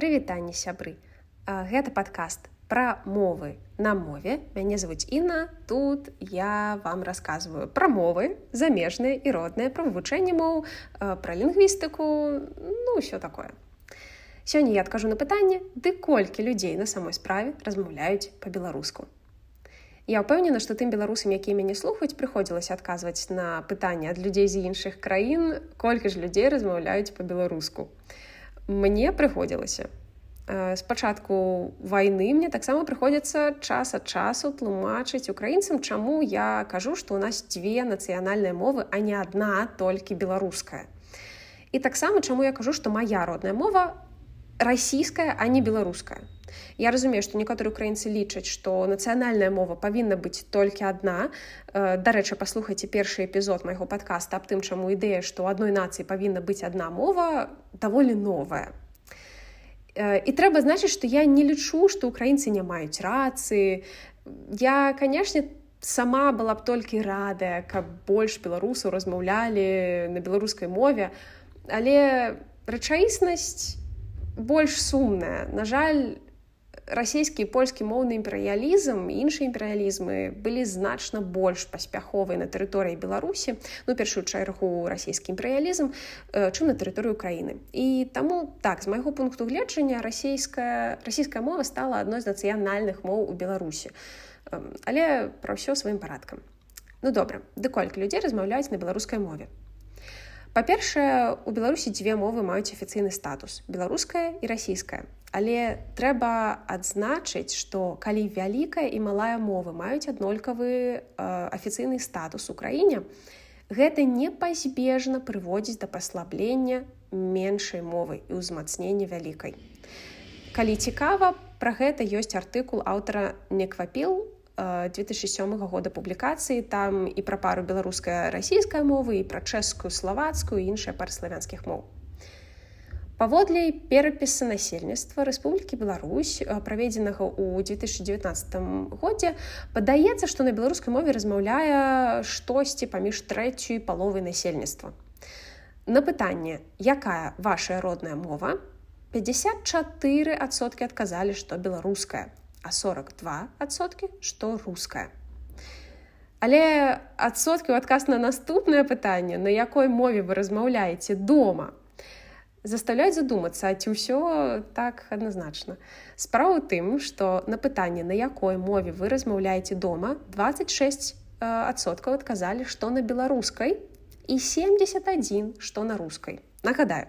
прывітанне сябры. Гэта падкаст пра мовы на мове. Мяне зовут Інна. Тут я вам рассказываю пра мовы замежныя і родныя пра вывучэнне моў пра лінгвістыку ну ўсё такое. Сёння я адкажу на пытанне ды колькі людзей на самой справе размаўляюць по-беларуску Я ўпэўнена, што тым беларусам, якія мяне слухаюць, прыходзілася адказваць на пытанне ад людзей з іншых краін, колькі ж людзей размаўляюць па-беларуску мне прыходзілася. Спачатку войны мне таксама прыходзіцца час ад часу тлумачыць украінцам чаму я кажу што у нас дзве нацыянальныя мовы а не адна толькі беларуская. І таксама чаму я кажу што моя родная мова расійская а не беларуская Я разумею што некаторыя украінцы лічаць што нацыянальная мова павінна быць толькі адна дарэчы паслухайце першы эпізод майго падкаста аб тым чаму ідэя што адной нацыі павінна быць адна мова даволі новая і трэба значыць што я не лічу што украінцы не маюць рацыі я канешне сама была б толькі радая каб больш беларусаў размаўлялі на беларускай мове. Але рэчаіснасць больш сумная. На жаль расійскі польскі моўны імперыялізм іншыя імперыялізмы былі значна больш паспяховыя на тэрыторыі беларусі ну першую чаргу расійскі імперыялізм э, чым на тэрыторыю краіны і таму так з майго пункту гледжання расійская расійская мова стала адной з нацыянальных моў у беларусі але пра ўсё сваім парадкам ну добра ды колькі людзей размаўляюць на беларускай мове? Па-першае у беларусі дзве мовы маюць афіцыйны статус беларуская і расійская Але трэба адзначыць, што калі вялікая і малая мовы маюць аднолькавы э, афіцыйны статус у краіне, гэта непазбежна прыводзіць да паслаблення меншай мовы і ўзмацнення вялікай. Калі цікава, пра гэта ёсць артыкул аўтара неквапіл 2007 года публікацыі там і пра пару беларуская расійская мовы і пра чэшскую славацкую і іншыя пары славянскіх моў паводле перапіса насельніцтва Рэспублікі Беларусь праведзенага ў 2019 годзе падаецца што на беларускай мове размаўляе штосьці паміж трэцюй паловай насельніцтва. На пытанне якая ваша родная мова 54сотки адказалі што беларуская а 42сотки што руская. Але адсоткі ў адказ на наступнае пытанне на якой мове вы размаўляеце дома заставляюць задумацца ці ўсё так адназначна справа тым што на пытанне на якой мове вы размаўляеце дома 26 адсоткаў адказалі што на беларускай і 71 што на рускай нагадаю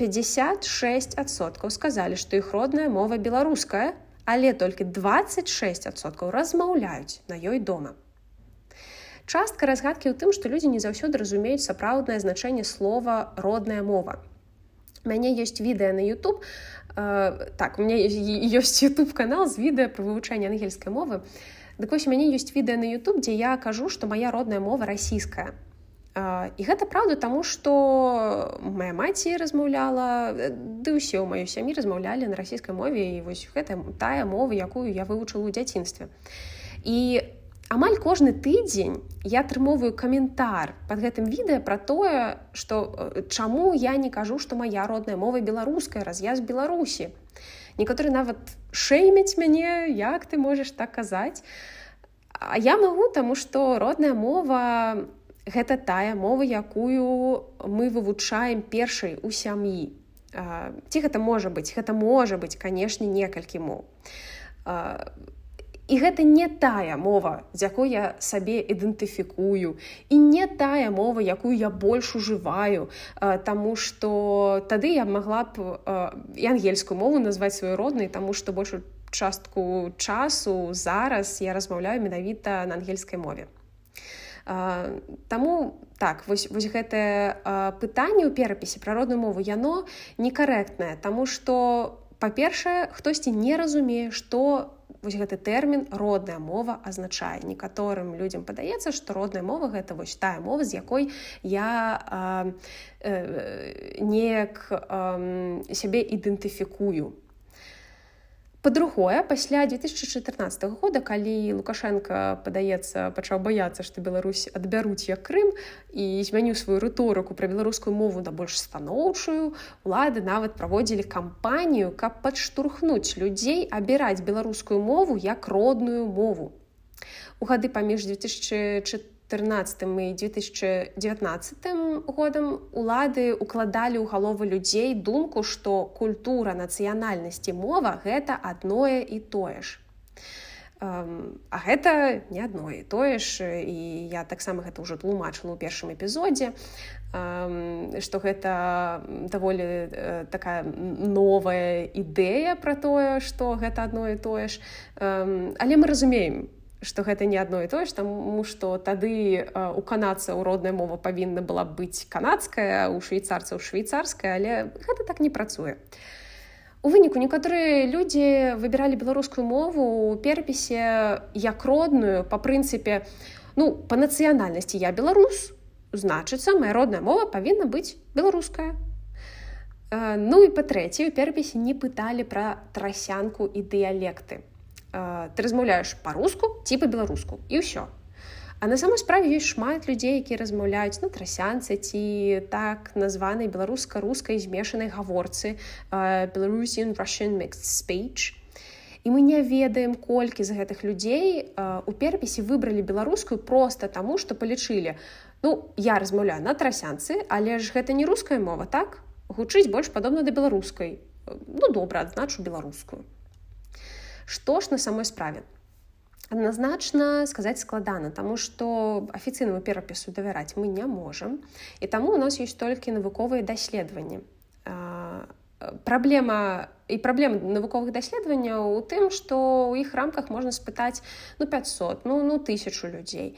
56 адсоткаў сказалі што іх родная мова беларуская але толькі 26 адсоткаў размаўляюць на ёй дома. Частка разгадкі ў тым што людзі не заўсёды разумеюць сапраўднае значэнне слова родная мова мяне ёсць відэа на YouTube. Э, так у меня ёсць YouTube канал з відэа пра вывучэнне ангельскай мовы. Дык вось у мяне ёсць відэа на YouTube дзе я кажу што моя родная мова расійская э, і гэта праўда таму што моя маці размаўляла ды ўсе ў маёй сям'і размаўлялі на расійскай мове і вось гэта тая мова якую я вывучыла ў дзяцінстве і у амаль кожны тыдзень я атрымоўваю каментар под гэтым відэа пра тое што э, чаму я не кажу што моя родная мова беларуская раз я з беларусі. Некаторы нават шэймяць мяне як ты можаш так казаць. А я магу таму што родная мова гэта тая мова якую мы вывучаем першай у сям'і. Ці гэта можа быць? Гэта можа быць канешне некалькі моў І гэта не тая мова, з якой я сабе ідэнтыфікую і не тая мова, якую я больш ужываю, Таму што тады я магла б і ангельскую мову назваць сваёй роднай, таму што большую частку часу зараз я размаўляю менавіта на ангельскай мове. Таму так вось, вось гэтае пытанне ў перапісе пра родную мову яно некарэктнае, Таму што па-першае, хтосьці не разумее, што вось гэты тэрмін родная мова азначае некаторым людзям падаецца што родная мова гэта вось тая мова з якой я э, э, неяк э, сябе ідэнтыфікую по-другое пасля 2014 года калі лукашенко падаецца пачаў баяцца што Беларусь адбяруць як Крым і змяніў сваю рыторыку пра беларускую мову на больш станоўчую улады нават праводзілі кампанію каб падштурхнуць людзей абіраць беларускую мову як родную мову. У гады паміж 2014 2014 і 2019 годам улады укладалі ў галовы людзей думку, што культура нацыянальнасці мова гэта адное і тое ж. А гэта не адно і тое ж і я таксама гэта ўжо тлумачыла ў першым эпізодзе, што гэта даволі э, такая новая ідэя пра тое, што гэта адно і тое ж. Але мы разумеем, што гэта не адно і тое ж таму што тады у канадцаў родная мова павінна была быць канадская у швейцарцаў швейцарская але гэта так не працуе. У выніку некаторыя людзі выбіралі беларускую мову у перапісе як родную па прынцыпе ну па нацыянальнасці я беларус значыцца моя родная мова павінна быць беларуская ну і па-трэцяе у перапісе не пыталі пра трасянку і дыялекты ты размаўляеш па-руску ці па-беларуску і ўсё А на самой справе ёсць шмат людзей якія размаўляюць на трасянцы ці так названай беларуска-рускай змешанай гаворцы Belarusian Russian mixed speech. І мы не ведаем колькі з гэтых людзей у перапісе выбралі беларускую просто таму што палічылі ну я размаўляю на трасянцы але ж гэта не руская мова так? Гучыць больш падобна да беларускай. Ну добра адзначу беларускую Што ж на самой справе? Адназначна сказаць складана, таму што афіцыйнаму перапісу давяраць мы не можам. І таму у нас ёсць толькі навуковыя даследаванні. Праблема і праблема навуковых даследаванняў у тым, што ў іх рамках можна спытаць ну 500 ну ну тысячу людзей.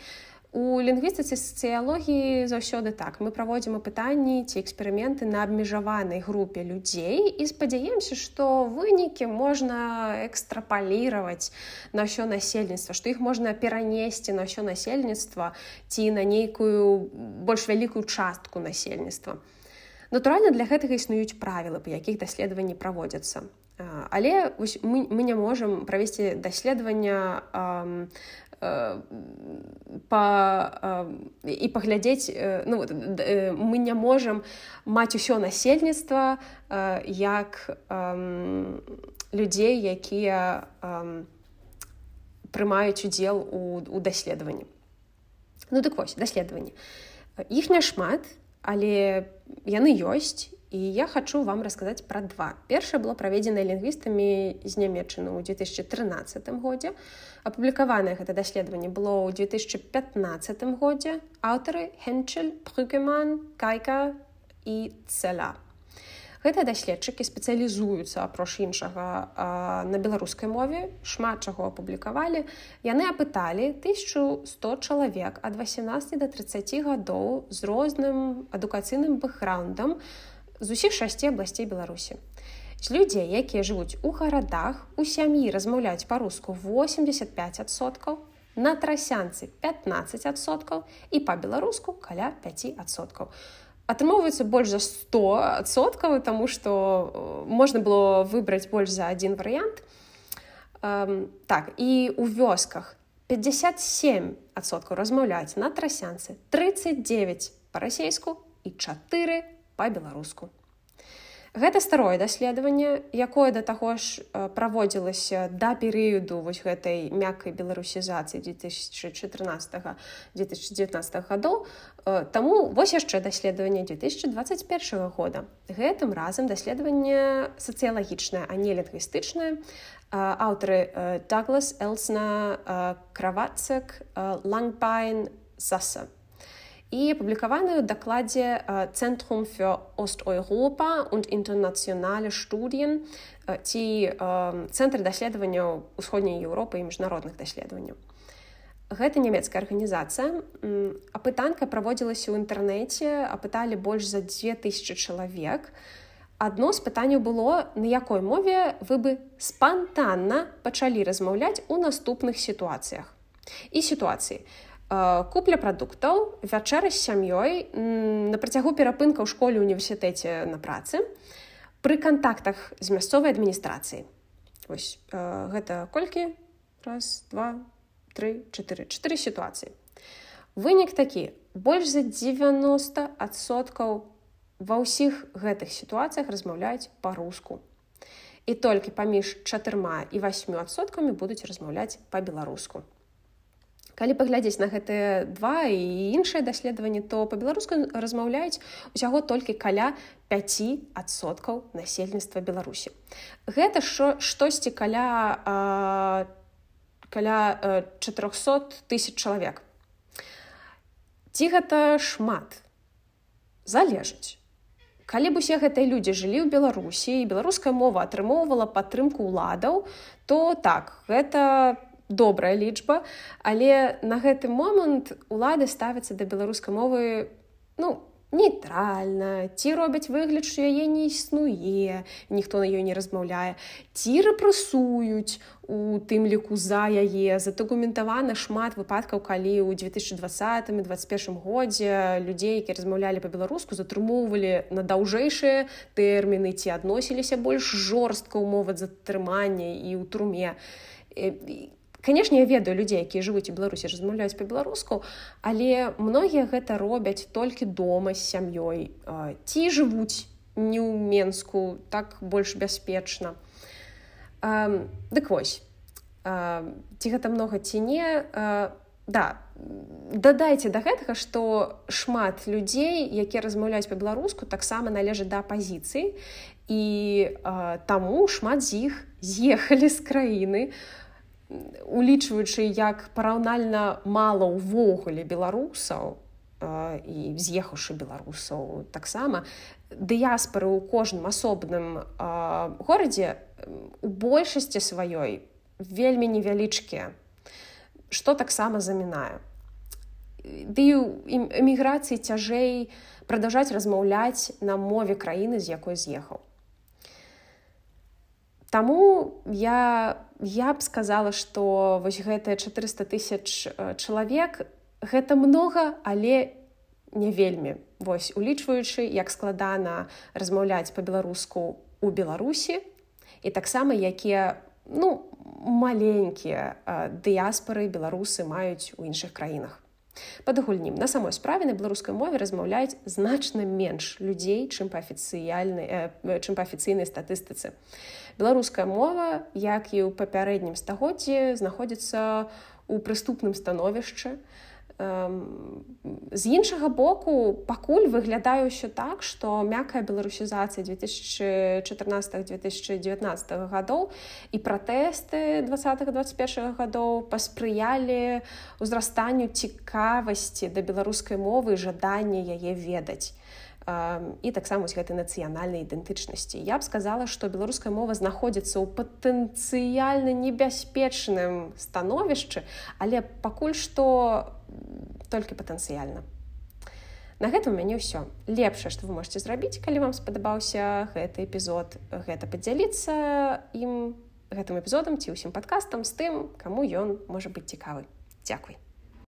У лінгвістыцы сацыялогіі заўсёды так. Мы праводзім апытанні ці эксперыменты на абмежаванай групе людзей і спадзяемся, што вынікі можна экстрапаліраваць на ўсё насельніцтва, што іх можна перанесці на ўсё насельніцтва ці на нейкую больш вялікую частку насельніцтва. Натуральна, для гэтага існуюць правілы, па якіх даследаванні праводзяцца. Але мы, мы не можам правесці даследавання Э, па, і паглядзець ну, мы не можам маць усё насельніцтва як людзей, якія прымаюць удзел у, у даследаванні. Ну дык вось даследаванні. Іх няшмат, але яны ёсць і я хочу вам расказаць пра два. Першае было праведзена лінгвістамі з нямметчыны ў 2013 годзе. Апублікаванае гэта даследаванне было ў 2015 годзе аўтары Хенчель, Прюгеман, Кайка і цэла. Гэтыя даследчыкі спецыялізуюцца апроч іншага на беларускай мове, шмат чаго апублікавалі. Яны апыталі 1100 чалавек ад 18 до 30 гадоў з розным адукацыйным бэкграундам, з усіх шасці абласцей беларусі. З людзей якія жывуць у гарадах у сям'і размаўляюць па-руску 85соткаў на трасянцы 15соткаў і па-беларуску каля 5соткаў атрымоўваецца больш за 100соткаў таму што э, можна было выбраць больш за один варыянт. Эм, так і у вёсках 57соткаў размаўляюць на трасянцы 39 па-расейску і 4 по па-беларуску. Гэта старое даследаванне, якое да таго ж праводзілася да перыяду вось гэтай мяккай беларусізацыі 2014-2019 гадоў. Таму вось яшчэ даследаванне 2021 года. Гэтым разам даследаванне сацыялагічнае, а не лінгвістычнае. Аўтары Даглас Элсна Кравацек, Лангбайн Саса і апублікаваны ў дакладзе Цэнтрум für Остeuropa und інтэрнацыяналі студіен ці цэнтр даследаванняў усходняй Еўропы і міжнародных даследаванняў. Гэта нямецкая арганізацыя. Апытанка праводзілася ў інтэрнэце, апыталі больш за 2000 чалавек. Адно з пытанняў было, на якой мове вы бы спантанна пачалі размаўляць у наступных сітуацыях. І сітуацыі купля прадуктаў вячэра з сям'ёй на працягу перапынка ў школе універсітэце на працы пры кантактах з мясцовай адміністрацыі Вось э, гэта колькі? Раз два три чатыры чатыры сітуацыі вынік такі. Больш за 90соткаў ва ўсіх гэтых сітуацыях размаўляюць па-руску і толькі паміж чатырма і восьмюсоткамі будуць размаўляць па-беларуску калі паглядзець на гэтыя два і іншыя даследаванні то па-беларуску размаўляюць усяго толькі каля 5соткаў насельніцтва беларусі. Гэта що штосьці каля а, каля 400 тысяч чалавек. Ці гэта шмат? Залежыць. Калі б усе гэтыя людзі жылі ў беларусі беларуская мова атрымоўвала падтрымку ўладаў то так гэта добрая лічба але на гэты момант улады ставяцца да беларускай мовы ну нейтральна. Ці робяць выгляд што яе не існуе ніхто на ёй не размаўляе. Ці рэпрэсуюць у тым ліку за яе. Задакументавана шмат выпадкаў калі ў 2020 21 годзе людзей які размаўлялі па-беларуску затрымоўвалі на даўжэйшыя тэрміны ці адносіліся больш жорстка ўмова затрымання і ў турме і канешне я ведаю людзей якія жывуць у беларусі размаўляюць па-беларуску але многія гэта робяць толькі дома з сям'ёй. Ці жывуць не ў менску так больш бяспечна. Дык вось. Ці гэта многа ці не да дадайце да гэтага што шмат людзей якія размаўляюць па-беларуску таксама належаць да апазіцыі. І таму шмат з іх з'ехалі з краіны у улічваючы як параўнальна мала ўвогуле беларусаў і з'ехаўшы беларусаў таксама дыяспары ў кожным асобным горадзе у большасці сваёй вельмі невялічкія што таксама замінае. Ды эміграцыі цяжэй прадаўжаць размаўляць на мове краіны з якой з'ехаў Таму я, я б сказала, што вось гэтыя 400 тысяч э, чалавек гэта многа, але не вельмі. Вось улічваючы, як складана размаўляць па-беларуску ў Беларусі і таксама якія ну, маленькія э, дыяспары беларусы маюць у іншых краінах. Падагульнім на самой справе на беларускай мове размаўляюць значна менш людзей, чым па афіцыяльнай э, чым па афіцыйнай статыстыцы беларуская мова як і ў папярэднім стагоддзі знаходзіцца у прыступным становішчы з іншага боку пакуль выглядаю ўсё так што мяккая беларусізацыя 2014-2019 гадоў і пратэсты 20-21 гадоў паспрыялі ўзрастанню цікавасці да беларускай мовы жаданне яе ведаць і таксама гэтай нацыянальнай ідэнтычнасці. Я б сказала, што беларуская мова знаходзіцца ў патэнцыяльна небяспечным становішчы, але пакуль што толькі патэнцыяльна. На гэтым у мяне ўсё лепшае, што вы можете зрабіць, калі вам спадабаўся гэты эпізод гэта падзяліцца ім гэтым эпізодам ці ўсім падкастам з тым, каму ён можа быць цікавы. Дзякуй.